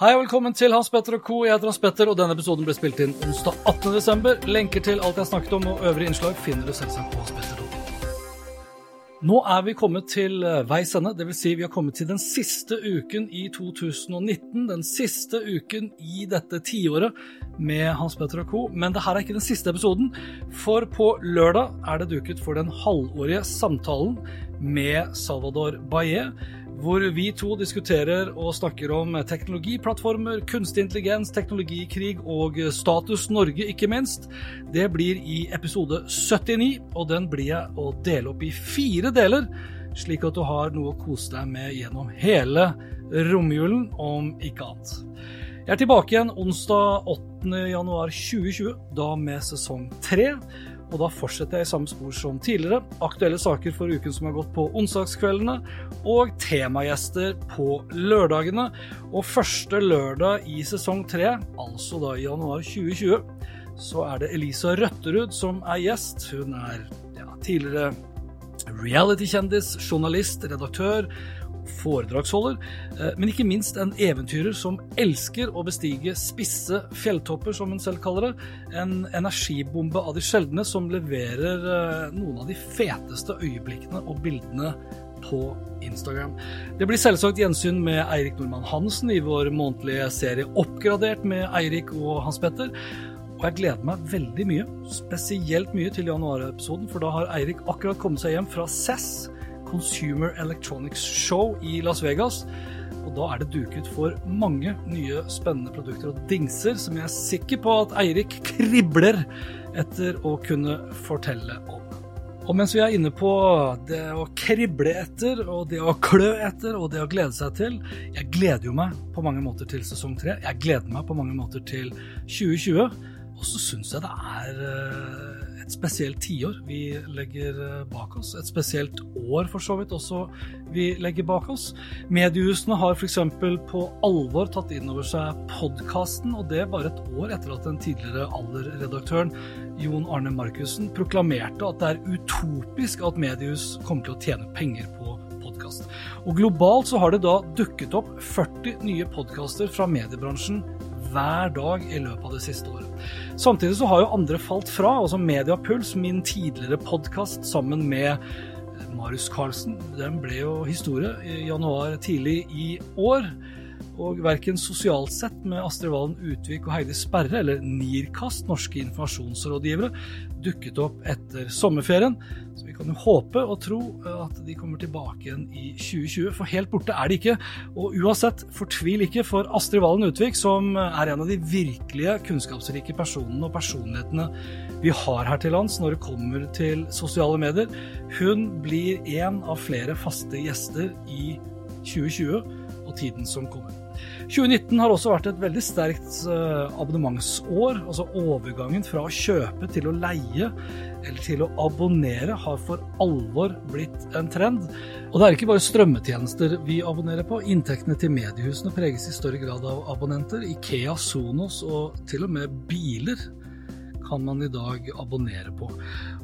Hei og velkommen til Hans Petter og co. Jeg heter Hans Petter, og denne episoden ble spilt inn onsdag 18. desember. Lenker til alt jeg snakket om og øvrige innslag finner du selvsagt på hanspetter.no. Nå er vi kommet til eh, veis ende, dvs. Si vi har kommet til den siste uken i 2019. Den siste uken i dette tiåret med Hans Petter og co. Men det her er ikke den siste episoden, for på lørdag er det duket for den halvårige samtalen med Salvador Baillet hvor vi to diskuterer og snakker om teknologiplattformer, kunstig intelligens, teknologikrig og status Norge, ikke minst. Det blir i episode 79, og den blir jeg å dele opp i fire deler, slik at du har noe å kose deg med gjennom hele romjulen, om ikke annet. Jeg er tilbake igjen onsdag 8. januar 2020, da med sesong tre. Og da fortsetter jeg i samme spor som tidligere. Aktuelle saker for uken som har gått på onsdagskveldene, og temagjester på lørdagene. Og første lørdag i sesong tre, altså da i januar 2020, så er det Elisa Røtterud som er gjest. Hun er ja, tidligere reality-kjendis, journalist, redaktør foredragsholder, men ikke minst en eventyrer som elsker å bestige spisse fjelltopper, som hun selv kaller det. En energibombe av de sjeldne som leverer noen av de feteste øyeblikkene og bildene på Instagram. Det blir selvsagt gjensyn med Eirik Nordmann Hansen i vår månedlige serie Oppgradert med Eirik og Hans Petter. Og jeg gleder meg veldig mye, spesielt mye til januarepisoden, for da har Eirik akkurat kommet seg hjem fra CES Consumer Electronics Show i Las Vegas. Og da er det duket for mange nye spennende produkter og dingser som jeg er sikker på at Eirik kribler etter å kunne fortelle om. Og mens vi er inne på det å krible etter, og det å klø etter, og det å glede seg til Jeg gleder jo meg på mange måter til sesong tre. Jeg gleder meg på mange måter til 2020. Og så syns jeg det er et spesielt tiår vi legger bak oss. Et spesielt år, for så vidt, også vi legger bak oss. Mediehusene har f.eks. på alvor tatt inn over seg podkasten, og det bare et år etter at den tidligere Aller-redaktøren Jon Arne Markussen proklamerte at det er utopisk at mediehus kommer til å tjene penger på podkast. Og globalt så har det da dukket opp 40 nye podkaster fra mediebransjen hver dag i løpet av det siste året. Samtidig så har jo andre falt fra. altså Mediapuls, min tidligere podkast sammen med Marius Carlsen, den ble jo historie i januar tidlig i år. Og verken Sosialt sett med Astrid Valen Utvik og Heidi Sperre eller Nirkast, norske informasjonsrådgivere, dukket opp etter sommerferien. Så vi kan jo håpe og tro at de kommer tilbake igjen i 2020, for helt borte er de ikke. Og uansett, fortvil ikke for Astrid Valen Utvik, som er en av de virkelige kunnskapsrike personene og personlighetene vi har her til lands når det kommer til sosiale medier. Hun blir en av flere faste gjester i 2020 og tiden som kommer. 2019 har også vært et veldig sterkt abonnementsår. Altså overgangen fra å kjøpe til å leie eller til å abonnere har for alvor blitt en trend. Og det er ikke bare strømmetjenester vi abonnerer på. Inntektene til mediehusene preges i større grad av abonnenter. Ikea, Sonos og til og med biler kan man i dag abonnere på.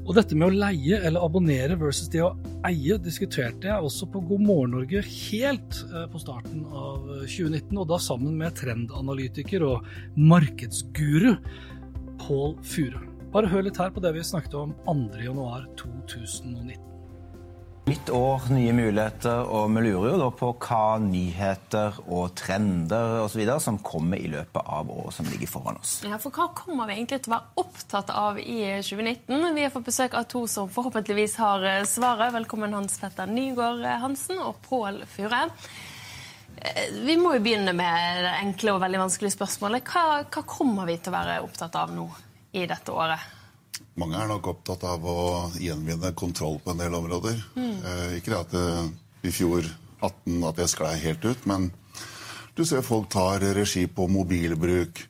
Og dette med å leie eller abonnere versus det å eie diskuterte jeg også på God morgen Norge helt på starten av 2019, og da sammen med trendanalytiker og markedsguru Pål Fure. Bare hør litt her på det vi snakket om 2.1.2019. Nytt år, nye muligheter, og vi lurer jo på hva nyheter og trender og så videre som kommer i løpet av året som ligger foran oss. Ja, for Hva kommer vi egentlig til å være opptatt av i 2019? Vi har fått besøk av to som forhåpentligvis har eh, svaret. Velkommen Hans Petter Nygaard Hansen og Pål Fure. Eh, vi må jo begynne med det enkle og veldig vanskelige spørsmålet. Hva, hva kommer vi til å være opptatt av nå i dette året? Mange er nok opptatt av å gjenvinne kontroll på en del områder. Mm. Eh, ikke det at det, i fjor 18 at det sklei helt ut, men du ser folk tar regi på mobilbruk.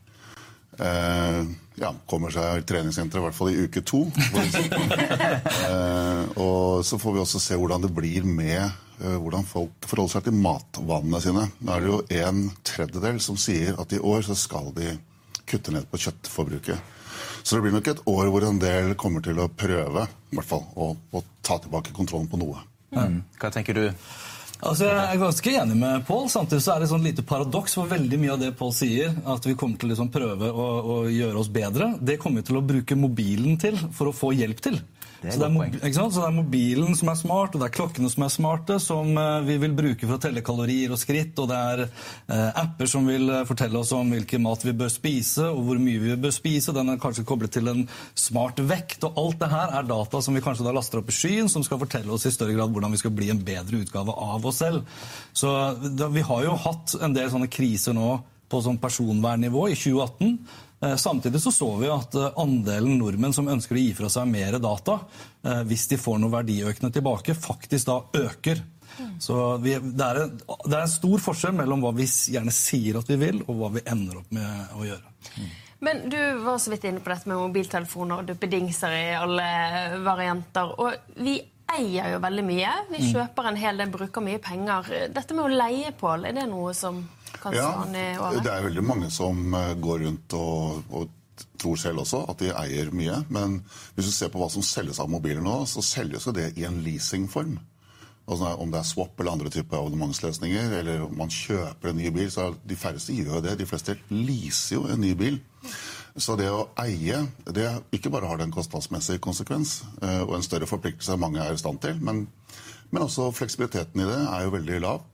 Eh, ja, kommer seg i treningssenteret i hvert fall i uke to. eh, og så får vi også se hvordan det blir med eh, hvordan folk forholder seg til matvannene sine. Nå er det jo en tredjedel som sier at i år så skal de kutte ned på kjøttforbruket. Så det blir nok et år hvor en del kommer til å prøve i hvert fall, å, å ta tilbake kontrollen på noe. Mm. Hva tenker du? Altså, jeg er ganske enig med Pål. Samtidig så er det et sånn lite paradoks for veldig mye av det Pål sier, at vi kommer til å liksom prøve å, å, gjøre oss bedre, det kommer vi til å bruke mobilen til for å få hjelp til. Så, det er, så, det er mobilen som er smart, og det er klokkene som er smarte, som uh, vi vil bruke for å telle kalorier og skritt, og det er eh, apper som vil uh, fortelle oss om hvilken mat vi bør spise, og hvor mye vi bør spise. Den er kanskje koblet til en smart vekt, og alt det her er data som vi kanskje da laster opp i skyen, som skal fortelle oss i større grad hvordan vi skal bli en bedre utgave av oss selv. Så da, vi har jo hatt en del sånne kriser nå på sånn personvernnivå i 2018. Eh, samtidig så så vi at eh, andelen nordmenn som ønsker å gi fra seg mer data, eh, hvis de får noe verdiøkende tilbake, faktisk da øker. Så vi, det, er en, det, er en, stor forskjell mellom hva vi gjerne sier at vi vil, og hva vi ender opp med å gjøre. Men du var så vidt inne på dette med mobiltelefoner og duppedingser i alle varianter. Og vi eier jo veldig mye. Vi mm. kjøper en hel del, bruker mye penger. Dette med å leie, Pål, er det noe som ja, det er veldig mange som eh, går rundt og, og tror selv også at de eier mye. Men hvis du ser på hva som selges av mobiler nå, så selges jo det i en leasingform. Altså, om det er swap eller andre typer abonnementsløsninger, eller om man kjøper en ny bil, så er de færreste gjør det. De fleste leaser jo en ny bil. Så det å eie det ikke bare har det en kostnadsmessig konsekvens eh, og en større forpliktelse mange er i stand til, men, men også fleksibiliteten i det er jo veldig lav.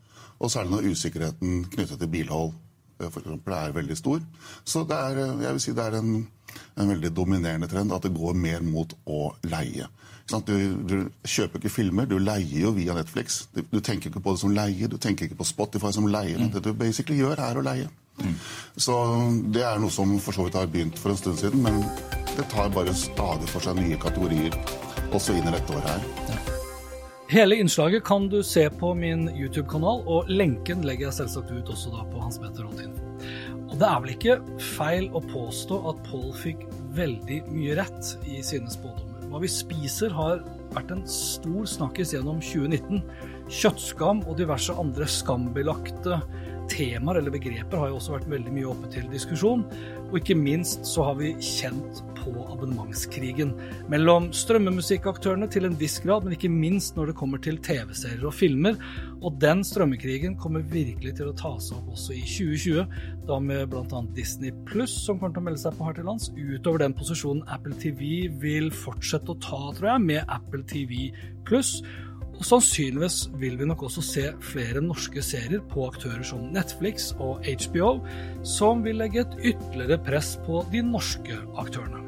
Og særlig når usikkerheten knyttet til bilhold eh, for eksempel, er veldig stor. Så det er, eh, jeg vil si det er en, en veldig dominerende trend at det går mer mot å leie. Du, du, kjøper ikke filmer, du leier jo via Netflix. Du, du, tenker ikke på det som leie, du tenker ikke på Spotify som leie. Mm. Det du basically gjør, er å leie. Mm. Så det er noe som for så vidt har begynt for en stund siden, men det tar bare stadig for seg nye kategorier også inn i dette året her. Ja. Hele innslaget kan du se på min YouTube-kanal, og lenken legger jeg selvsagt ut også da på Hans Petter Info. Og det er vel ikke feil å påstå at Paul fikk veldig mye rett i sine spådommer. Hva vi spiser har vært en stor snakkis gjennom 2019. Kjøttskam og diverse andre skambelagte temaer eller begreper har jo også vært veldig mye oppe til diskusjon. Og ikke minst så har vi kjent på abonnementskrigen mellom strømmemusikkaktørene til en viss grad, men ikke minst når det kommer til TV-serier og filmer. Og den strømmekrigen kommer virkelig til å ta seg opp også i 2020, da med bl.a. Disney Pluss, som kommer til å melde seg på her til lands, utover den posisjonen Apple TV vil fortsette å ta, tror jeg, med Apple TV Pluss. Og sannsynligvis vil vi nok også se flere norske serier på aktører som Netflix og HBO, som vil legge et ytterligere press på de norske aktørene.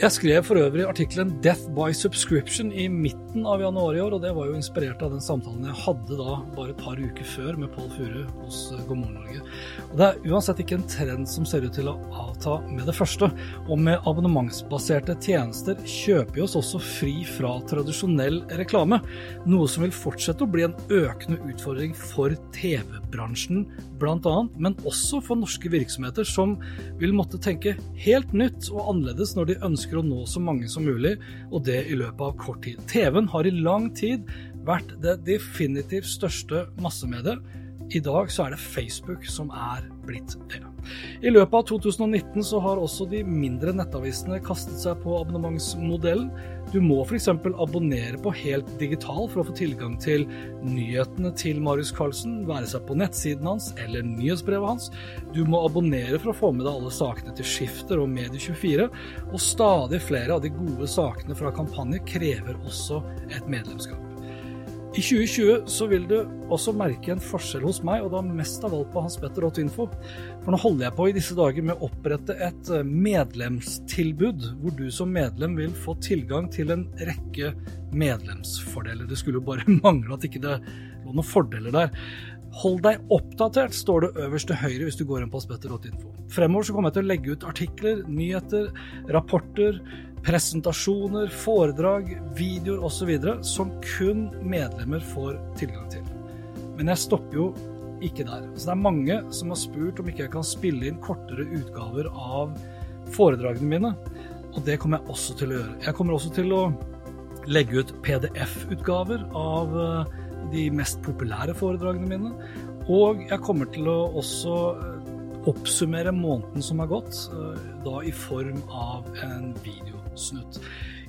Jeg skrev for øvrig artikkelen 'Death by Subscription' i midten av januar i år, og det var jo inspirert av den samtalen jeg hadde da bare et par uker før med Pål Furu hos eh, God morgen Norge. Og Det er uansett ikke en trend som ser ut til å avta med det første. Og med abonnementsbaserte tjenester kjøper vi oss også fri fra tradisjonell reklame, noe som vil fortsette å bli en økende utfordring for TV-bransjen bl.a., men også for norske virksomheter som vil måtte tenke helt nytt og annerledes når de ønsker ønsker å nå så mange som mulig, og det i løpet av kort tid. TV-en har i lang tid vært det definitivt største massemediet. I dag så er det Facebook som er blitt det. I løpet av 2019 så har også de mindre nettavisene kastet seg på abonnementsmodellen. Du må f.eks. abonnere på helt digital for å få tilgang til nyhetene til Marius Carlsen, være seg på nettsiden hans eller nyhetsbrevet hans. Du må abonnere for å få med deg alle sakene til Skifter og Medie24, og stadig flere av de gode sakene fra kampanjer krever også et medlemskap. I 2020 så vil du også merke en forskjell hos meg, og da mest av alt på hanspetter.info. For nå holder jeg på i disse dager med å opprette et eh, medlemstilbud, hvor du som medlem vil få tilgang til en rekke medlemsfordeler. Det skulle jo bare mangle at ikke det lå noen fordeler der. Hold deg oppdatert, står det øverst til høyre hvis du går inn på aspetter.info. Fremover så kommer jeg til å legge ut artikler, nyheter, rapporter, presentasjoner, foredrag, videoer osv. som kun medlemmer får tilgang til. Men jeg stopper jo ikke der. Så det er mange som har spurt om ikke jeg kan spille inn kortere utgaver av foredragene mine, og det kommer jeg også til å gjøre. Jeg kommer også til å legge ut PDF-utgaver av uh, de mest populære foredragene mine. Og jeg kommer til å også eh, oppsummere måneden som har gått, eh, da i form av en videosnutt.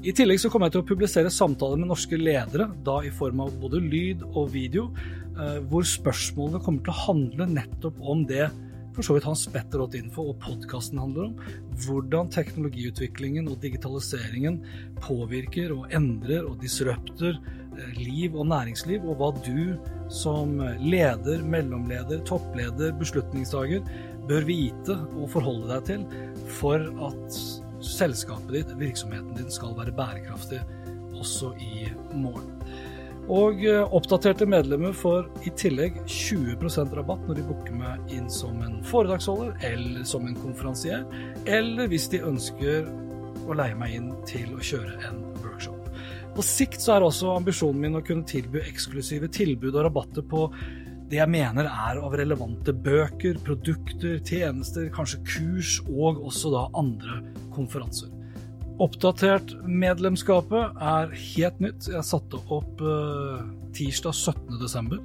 I tillegg så kommer jeg til å publisere samtaler med norske ledere, da i form av både lyd og video, eh, hvor spørsmålene kommer til å handle nettopp om det for så vidt Hans Petter Info og podkasten handler om. Hvordan teknologiutviklingen og digitaliseringen påvirker og endrer og disrupter eh, liv og næringsliv, og hva du som leder, mellomleder, toppleder, beslutningstaker bør vite og forholde deg til for at selskapet ditt, virksomheten din, skal være bærekraftig også i morgen. Og eh, oppdaterte medlemmer får i tillegg 20% rabatt når de booker meg inn som en foredragsholder eller som en konferansier, eller hvis de ønsker å leie meg inn til å kjøre en workshop. På sikt så er også ambisjonen min å kunne tilby eksklusive tilbud og rabatter på det jeg mener er av relevante bøker, produkter, tjenester, kanskje kurs og også da andre konferanser. Oppdatert medlemskapet er helt nytt. Jeg satte opp uh, tirsdag 17.12.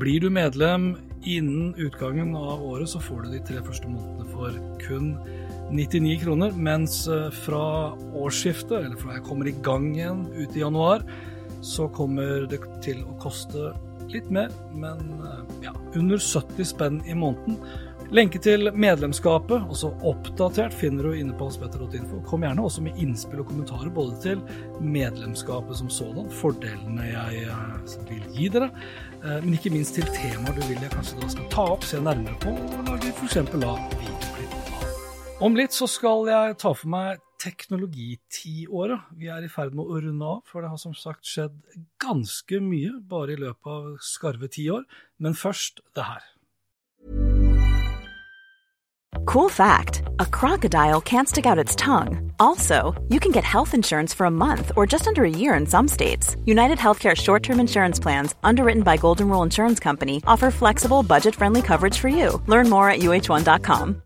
Blir du medlem innen utgangen av året, så får du de tre første månedene for kun 99 kroner. Mens uh, fra årsskiftet, eller fra jeg kommer i gang igjen ute i januar, så kommer det til å koste litt mer, men uh, ja, under 70 spenn i måneden. Lenke til medlemskapet, også oppdatert, finner du inne på hanspetter.info. Kom gjerne også med innspill og kommentarer både til medlemskapet som sådan, fordelene jeg eh, vil gi dere, eh, men ikke minst til temaer du vil jeg kanskje da skal ta opp, se nærmere på og lage f.eks. videoklipp av. Om litt så skal jeg ta for meg teknologitiåret. Vi er i ferd med å runde av, for det har som sagt skjedd ganske mye bare i løpet av skarve ti år. Men først det her. Cool fact a crocodile can't stick out its tongue. Also, you can get health insurance for a month or just under a year in some states. United Healthcare short term insurance plans, underwritten by Golden Rule Insurance Company, offer flexible, budget friendly coverage for you. Learn more at uh1.com.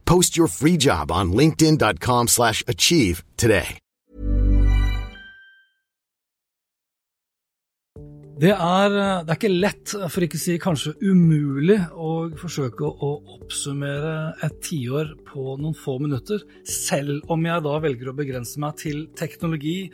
Post your free job on linkedin.com slash achieve today. Det er, det er, ikke lett, for ikke å si kanskje umulig, å forsøke å oppsummere et tiår på noen få minutter, selv om jeg da velger å begrense meg til teknologi.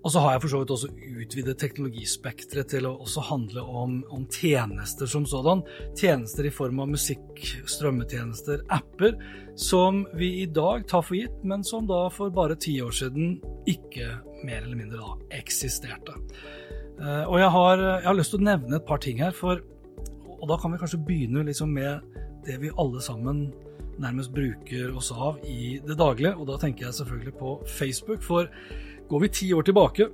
Og så har jeg for så vidt også utvidet teknologispekteret til å også handle om, om, tjenester som sådan. Tjenester i form av musikk, strømmetjenester, apper, som vi i dag tar for gitt, men som da for bare ti år siden ikke mer eller mindre da eksisterte. Eh, og jeg har, jeg har, lyst til å nevne et par ting her, for, og da kan vi kanskje begynne liksom med det vi alle sammen nærmest bruker oss av i det daglige, og da tenker jeg selvfølgelig på Facebook. For går vi ti år tilbake,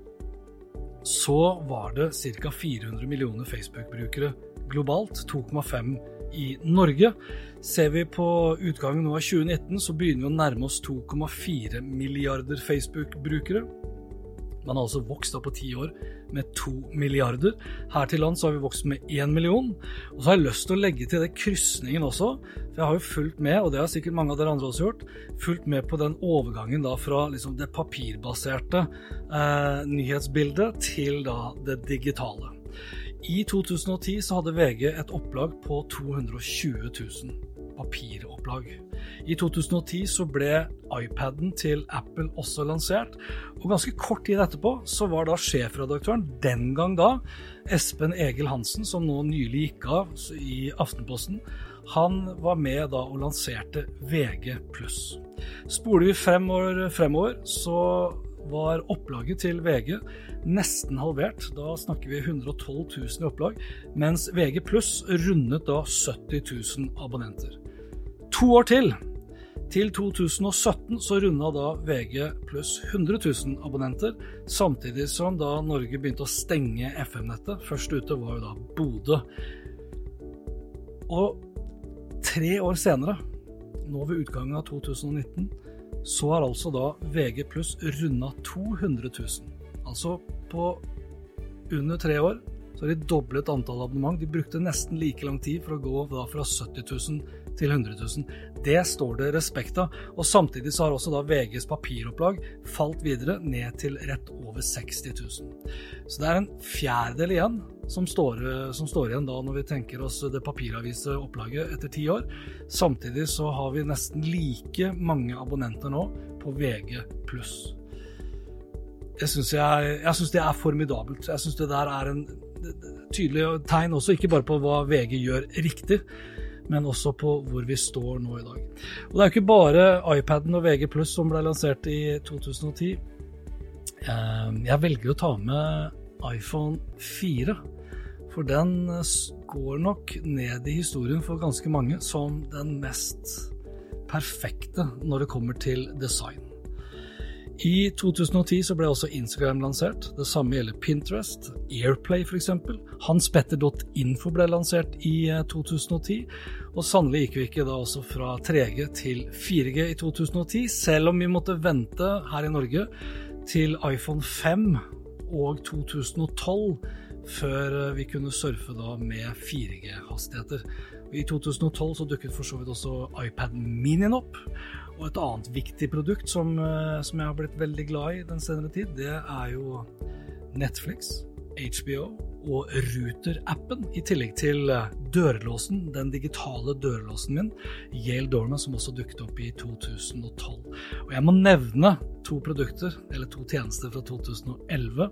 så var det ca. 400 millioner Facebook-brukere globalt, 2,5 i Norge. Ser vi på utgangen nå av 2019, så begynner vi å nærme oss 2,4 milliarder Facebook-brukere. Man har altså vokst da på ti år med to milliarder. Her til lands har vi vokst med én million. Og så har jeg lyst til å legge til det krysningen også, for jeg har jo fulgt med, og det har sikkert mange av dere andre også gjort, fulgt med på den overgangen da fra liksom det papirbaserte eh, nyhetsbildet til da det digitale. I 2010 så hadde VG et opplag på 220 000 papiropplag. I 2010 så ble iPaden til Apple også lansert, og ganske kort tid etterpå så var da sjefredaktøren, den gang da, Espen Egil Hansen, som nå nylig gikk av i Aftenposten, han var med da og lanserte VG+. Spoler vi fem år fremover, så var opplaget til VG nesten halvert. Da snakker vi 112 000 i opplag, mens VG pluss rundet da 70 000 abonnenter. To år til. Til 2017 så runda da VG pluss 100 000 abonnenter, samtidig som da Norge begynte å stenge FM-nettet. Først ute var jo da Bodø. Og tre år senere, nå ved utgangen av 2019, så har altså da VG pluss runda 200 000. Altså på under tre år så har de doblet antall abonnement. De brukte nesten like lang tid for å gå fra 70 000 til 100 000. Det står det respekt av. Og samtidig så har også da VGs papiropplag falt videre ned til rett over 60 000. Så det er en fjerdedel igjen som står, som står igjen da når vi tenker oss det papiravise opplaget etter ti år. Samtidig så har vi nesten like mange abonnenter nå på VG pluss. Jeg syns det er formidabelt. Jeg syns det der er en tydelig tegn også, ikke bare på hva VG gjør riktig, men også på hvor vi står nå i dag. Og Det er jo ikke bare iPaden og VG pluss som ble lansert i 2010. Ehm, jeg velger å ta med iPhone 4, for den går nok ned i historien for ganske mange som den mest perfekte når det kommer til design. I 2010 så ble også Instagram lansert. Det samme gjelder Pinterest, Airplay f.eks. Hanspetter.info ble lansert i 2010. Eh, og sannelig gikk vi ikke da også fra 3G til 4G i 2010, selv om vi måtte vente her i Norge til iPhone 5 og 2012 før eh, vi kunne surfe da med 4G-hastigheter. I 2012 så dukket for så vidt også iPad Minien opp. Og et annet viktig produkt som, eh, som, jeg har blitt veldig glad i den senere tid, det er jo Netflix, HBO og Ruter-appen, i tillegg til eh, dørlåsen, den digitale dørlåsen min, Yale Dorman, som også dukket opp i 2012. Og jeg må nevne to produkter, eller to tjenester fra 2011,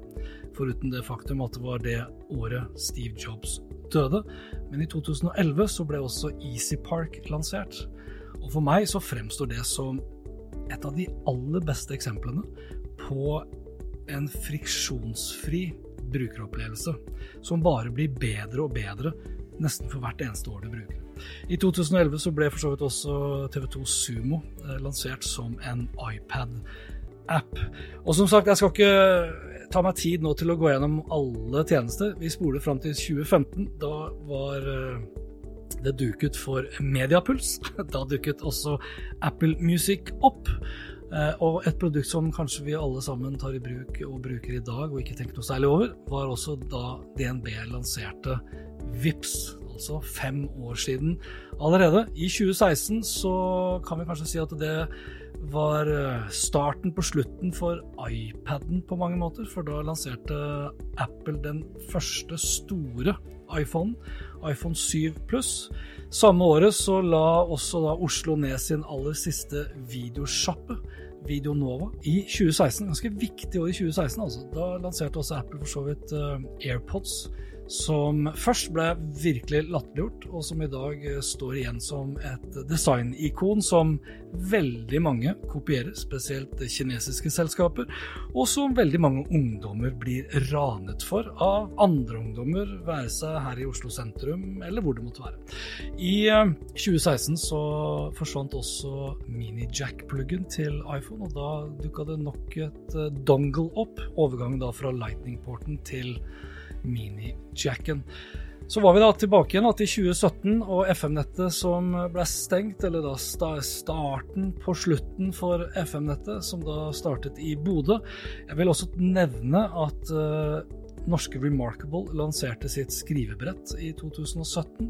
foruten det faktum at det var det året Steve Jobs døde. Men i 2011 så ble også Easy Park lansert. Og for meg så fremstår det som et av de aller beste eksemplene på en friksjonsfri brukeropplevelse, som bare blir bedre og bedre nesten for hvert eneste år du bruker. I 2011 så ble for så vidt også TV2 Sumo eh, lansert som en iPad-app. Og som sagt, jeg skal ikke ta meg tid nå til å gå gjennom alle tjenester. Vi spoler fram til 2015. Da var eh, det duket for Mediapuls. Da dukket også Apple Music opp. Eh, og et produkt som kanskje vi alle sammen tar i bruk og bruker i dag og ikke tenker noe særlig over, var også da DNB lanserte VIPS, altså fem år siden allerede. I 2016 så kan vi kanskje si at det var eh, starten på slutten for iPaden på mange måter, for da lanserte Apple den første store iPhonen iPhone 7 pluss. Samme året så la også da Oslo ned sin aller siste videosjappe, Videonova, i 2016. Ganske viktig år i 2016, altså. Da lanserte også Apple for så vidt uh, AirPods som først ble virkelig latterliggjort, og som i dag eh, står igjen som et designikon som veldig mange kopierer, spesielt kinesiske selskaper, og som veldig mange ungdommer blir ranet for av andre ungdommer, være seg her i Oslo sentrum eller hvor det måtte være. I 2016 eh, så forsvant også mini-jack-pluggen til iPhone, og da dukka det nok et eh, dongle opp, overgangen da fra lightning-porten til mini-jacken. Så var vi da tilbake igjen til 2017 og FM-nettet som ble stengt, eller da starten på slutten for FM-nettet, som da startet i Bodø. Jeg vil også nevne at uh, norske Remarkable lanserte sitt skrivebrett i 2017.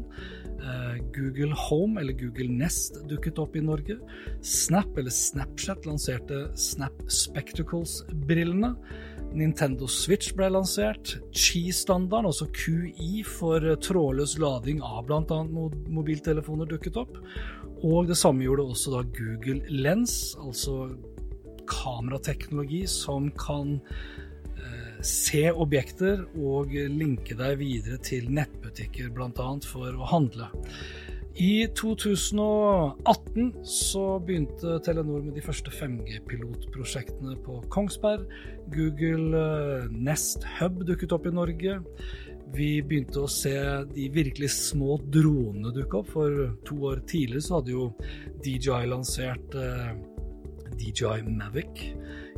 Uh, Google Home, eller Google Nest, dukket opp i Norge. Snap, eller Snapchat, lanserte Snap Spectacles-brillene. Nintendo Switch ble lansert. Qi-standarden, altså QI for trådløs lading av bl.a. mobiltelefoner, dukket opp. Og det samme gjorde også da Google Lens, altså kamerateknologi som kan eh, se objekter og linke deg videre til nettbutikker, bl.a. for å handle. I 2018 så begynte Telenor med de første 5G-pilotprosjektene på Kongsberg. Google eh, Nest Hub dukket opp i Norge. Vi begynte å se de virkelig små dronene dukke opp. For to år tidligere så hadde jo DJI lansert eh, DJI Mavic.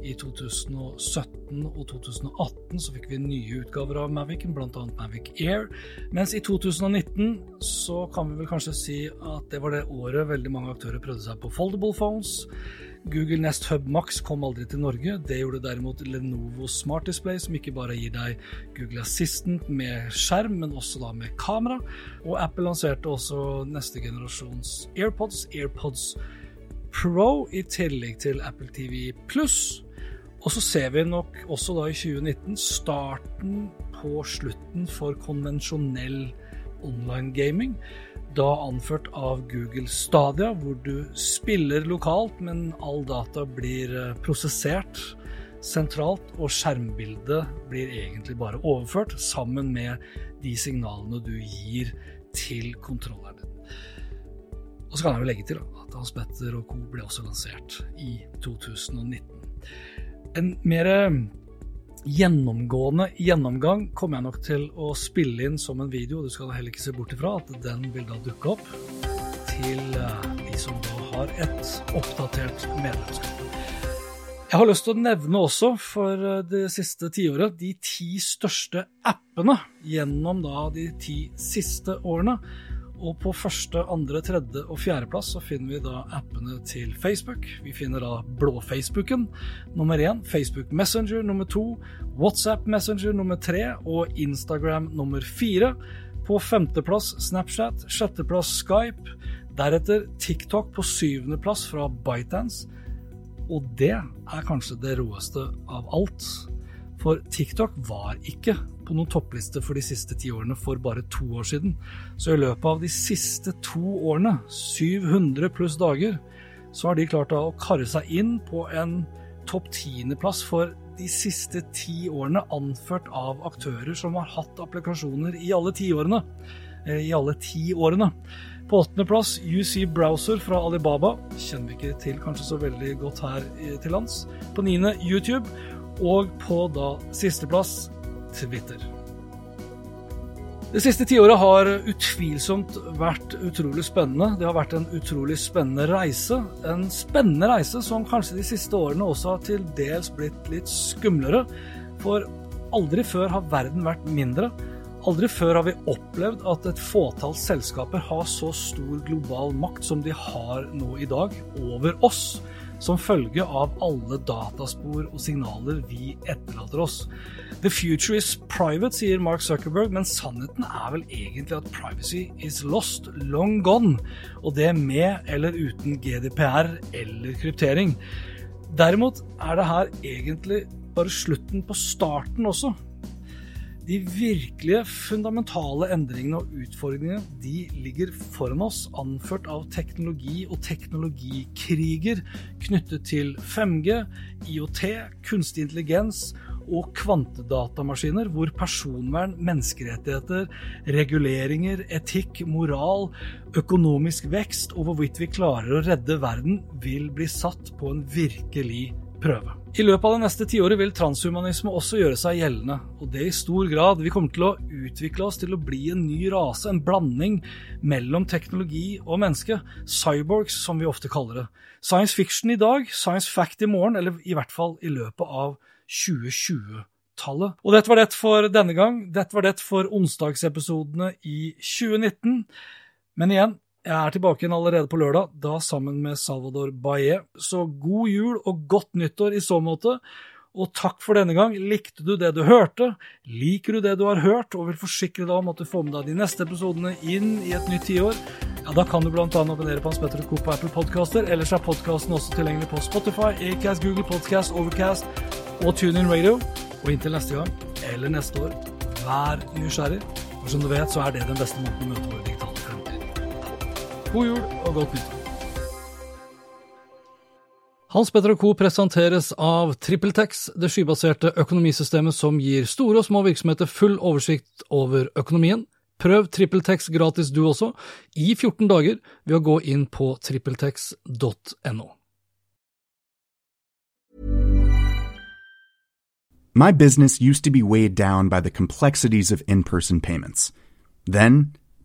I 2017 og 2018 så fikk vi nye utgaver av Mavicen, bl.a. Mavic Air. Mens i 2019 så kan vi vel kanskje si at det var det året veldig mange aktører prøvde seg på foldable phones. Google Nest Hub Max kom aldri til Norge. Det gjorde derimot Lenovo Smart Display, som ikke bare gir deg Google Assistant med skjerm, men også da med kamera. Og Apple lanserte også neste generasjons AirPods, AirPods Pro, i tillegg til Apple TV pluss. Og så ser vi nok også da i 2019 starten på slutten for konvensjonell online gaming. Da anført av Google Stadia, hvor du spiller lokalt, men all data blir eh, prosessert sentralt, og skjermbildet blir egentlig bare overført sammen med de signalene du gir til kontrolleren din. Og så kan jeg jo legge til at Hans Petter og co. ble også lansert i 2019 en mer eh, gjennomgående gjennomgang kommer jeg nok til å spille inn som en video. Du skal heller ikke se bort ifra at den vil da dukke opp til eh, de som da har et oppdatert medlemskap. Jeg har lyst til å nevne også for eh, det siste tiåret de ti største appene gjennom da de ti siste årene. Og på første, andre, tredje og fjerdeplass så finner vi da appene til Facebook. Vi finner da blå-Facebooken nummer én, Facebook Messenger nummer to, WhatsApp Messenger nummer tre og Instagram nummer fire. På femteplass Snapchat, sjetteplass Skype, deretter TikTok på syvendeplass fra ByteDance. Og det er kanskje det råeste av alt. For TikTok var ikke på noen toppliste for de siste ti årene for bare to år siden. Så i løpet av de siste to årene, 700 pluss dager, så har de klart å karre seg inn på en topp tiendeplass for de siste ti årene, anført av aktører som har hatt applikasjoner i alle tiårene. Eh, I alle ti årene. På åttendeplass UC Browser fra Alibaba. Kjenner vi ikke til kanskje så veldig godt her til lands. På niende YouTube. Og på da sisteplass Twitter. Det siste tiåret har utvilsomt vært utrolig spennende. Det har vært en utrolig spennende reise. En spennende reise som kanskje de siste årene også har til dels blitt litt skumlere. For aldri før har verden vært mindre. Aldri før har vi opplevd at et fåtall selskaper har så stor global makt som de har nå i dag, over oss som følge av alle dataspor og signaler vi etterlater oss. The future is private, sier Mark Zuckerberg, men sannheten er vel egentlig at privacy is lost, long gone. Og det med eller uten GDPR eller kryptering. Derimot er det her egentlig bare slutten på starten også. De virkelige fundamentale endringene og utfordringene de ligger foran oss, anført av teknologi og teknologikriger knyttet til 5G, IOT, kunstig intelligens og kvantedatamaskiner, hvor personvern, menneskerettigheter, reguleringer, etikk, moral, økonomisk vekst og hvorvidt vi klarer å redde verden, vil bli satt på en virkelig prøve. I løpet av det neste tiåret vil transhumanisme også gjøre seg gjeldende, og det i stor grad. Vi kommer til å utvikle oss til å bli en ny rase, en blanding mellom teknologi og menneske. Cyborgs, som vi ofte kaller det. Science fiction i dag, science fact i morgen, eller i hvert fall i løpet av 2020-tallet. Og dette var det for denne gang. Dette var det for onsdagsepisodene i 2019. Men igjen, jeg er tilbake igjen allerede på lørdag, da sammen med Salvador Baye. Så god jul og godt nyttår i så måte. Og takk for denne gang. Likte du det du hørte? Liker du det du har hørt, og vil forsikre deg om at du får med deg de neste episodene inn i et nytt tiår? Ja, Da kan du bl.a. abonnere på Hans Petter Co. på Apple Podcaster. Ellers er podkasten også tilgjengelig på Spotify, Acast, Google Podcast, Overcast og TuneIn Radio. Og inntil neste gang, eller neste år, vær nysgjerrig. For som du vet, så er det den beste måten å møte vår digitale fremtid. God jul og godt nyttår. Hans Petter Co. presenteres av TrippelTex, det skybaserte økonomisystemet som gir store og små virksomheter full oversikt over økonomien. Prøv TrippelTex gratis du også, i 14 dager, ved å gå inn på trippeltex.no. My business used to be weighed down by the complexities of in person payments. Then,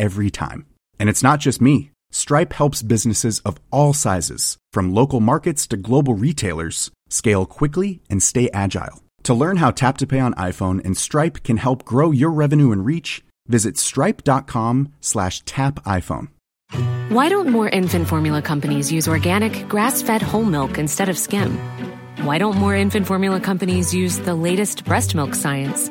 every time. And it's not just me. Stripe helps businesses of all sizes, from local markets to global retailers, scale quickly and stay agile. To learn how Tap to Pay on iPhone and Stripe can help grow your revenue and reach, visit stripe.com slash tap iPhone. Why don't more infant formula companies use organic, grass-fed whole milk instead of skim? Why don't more infant formula companies use the latest breast milk science?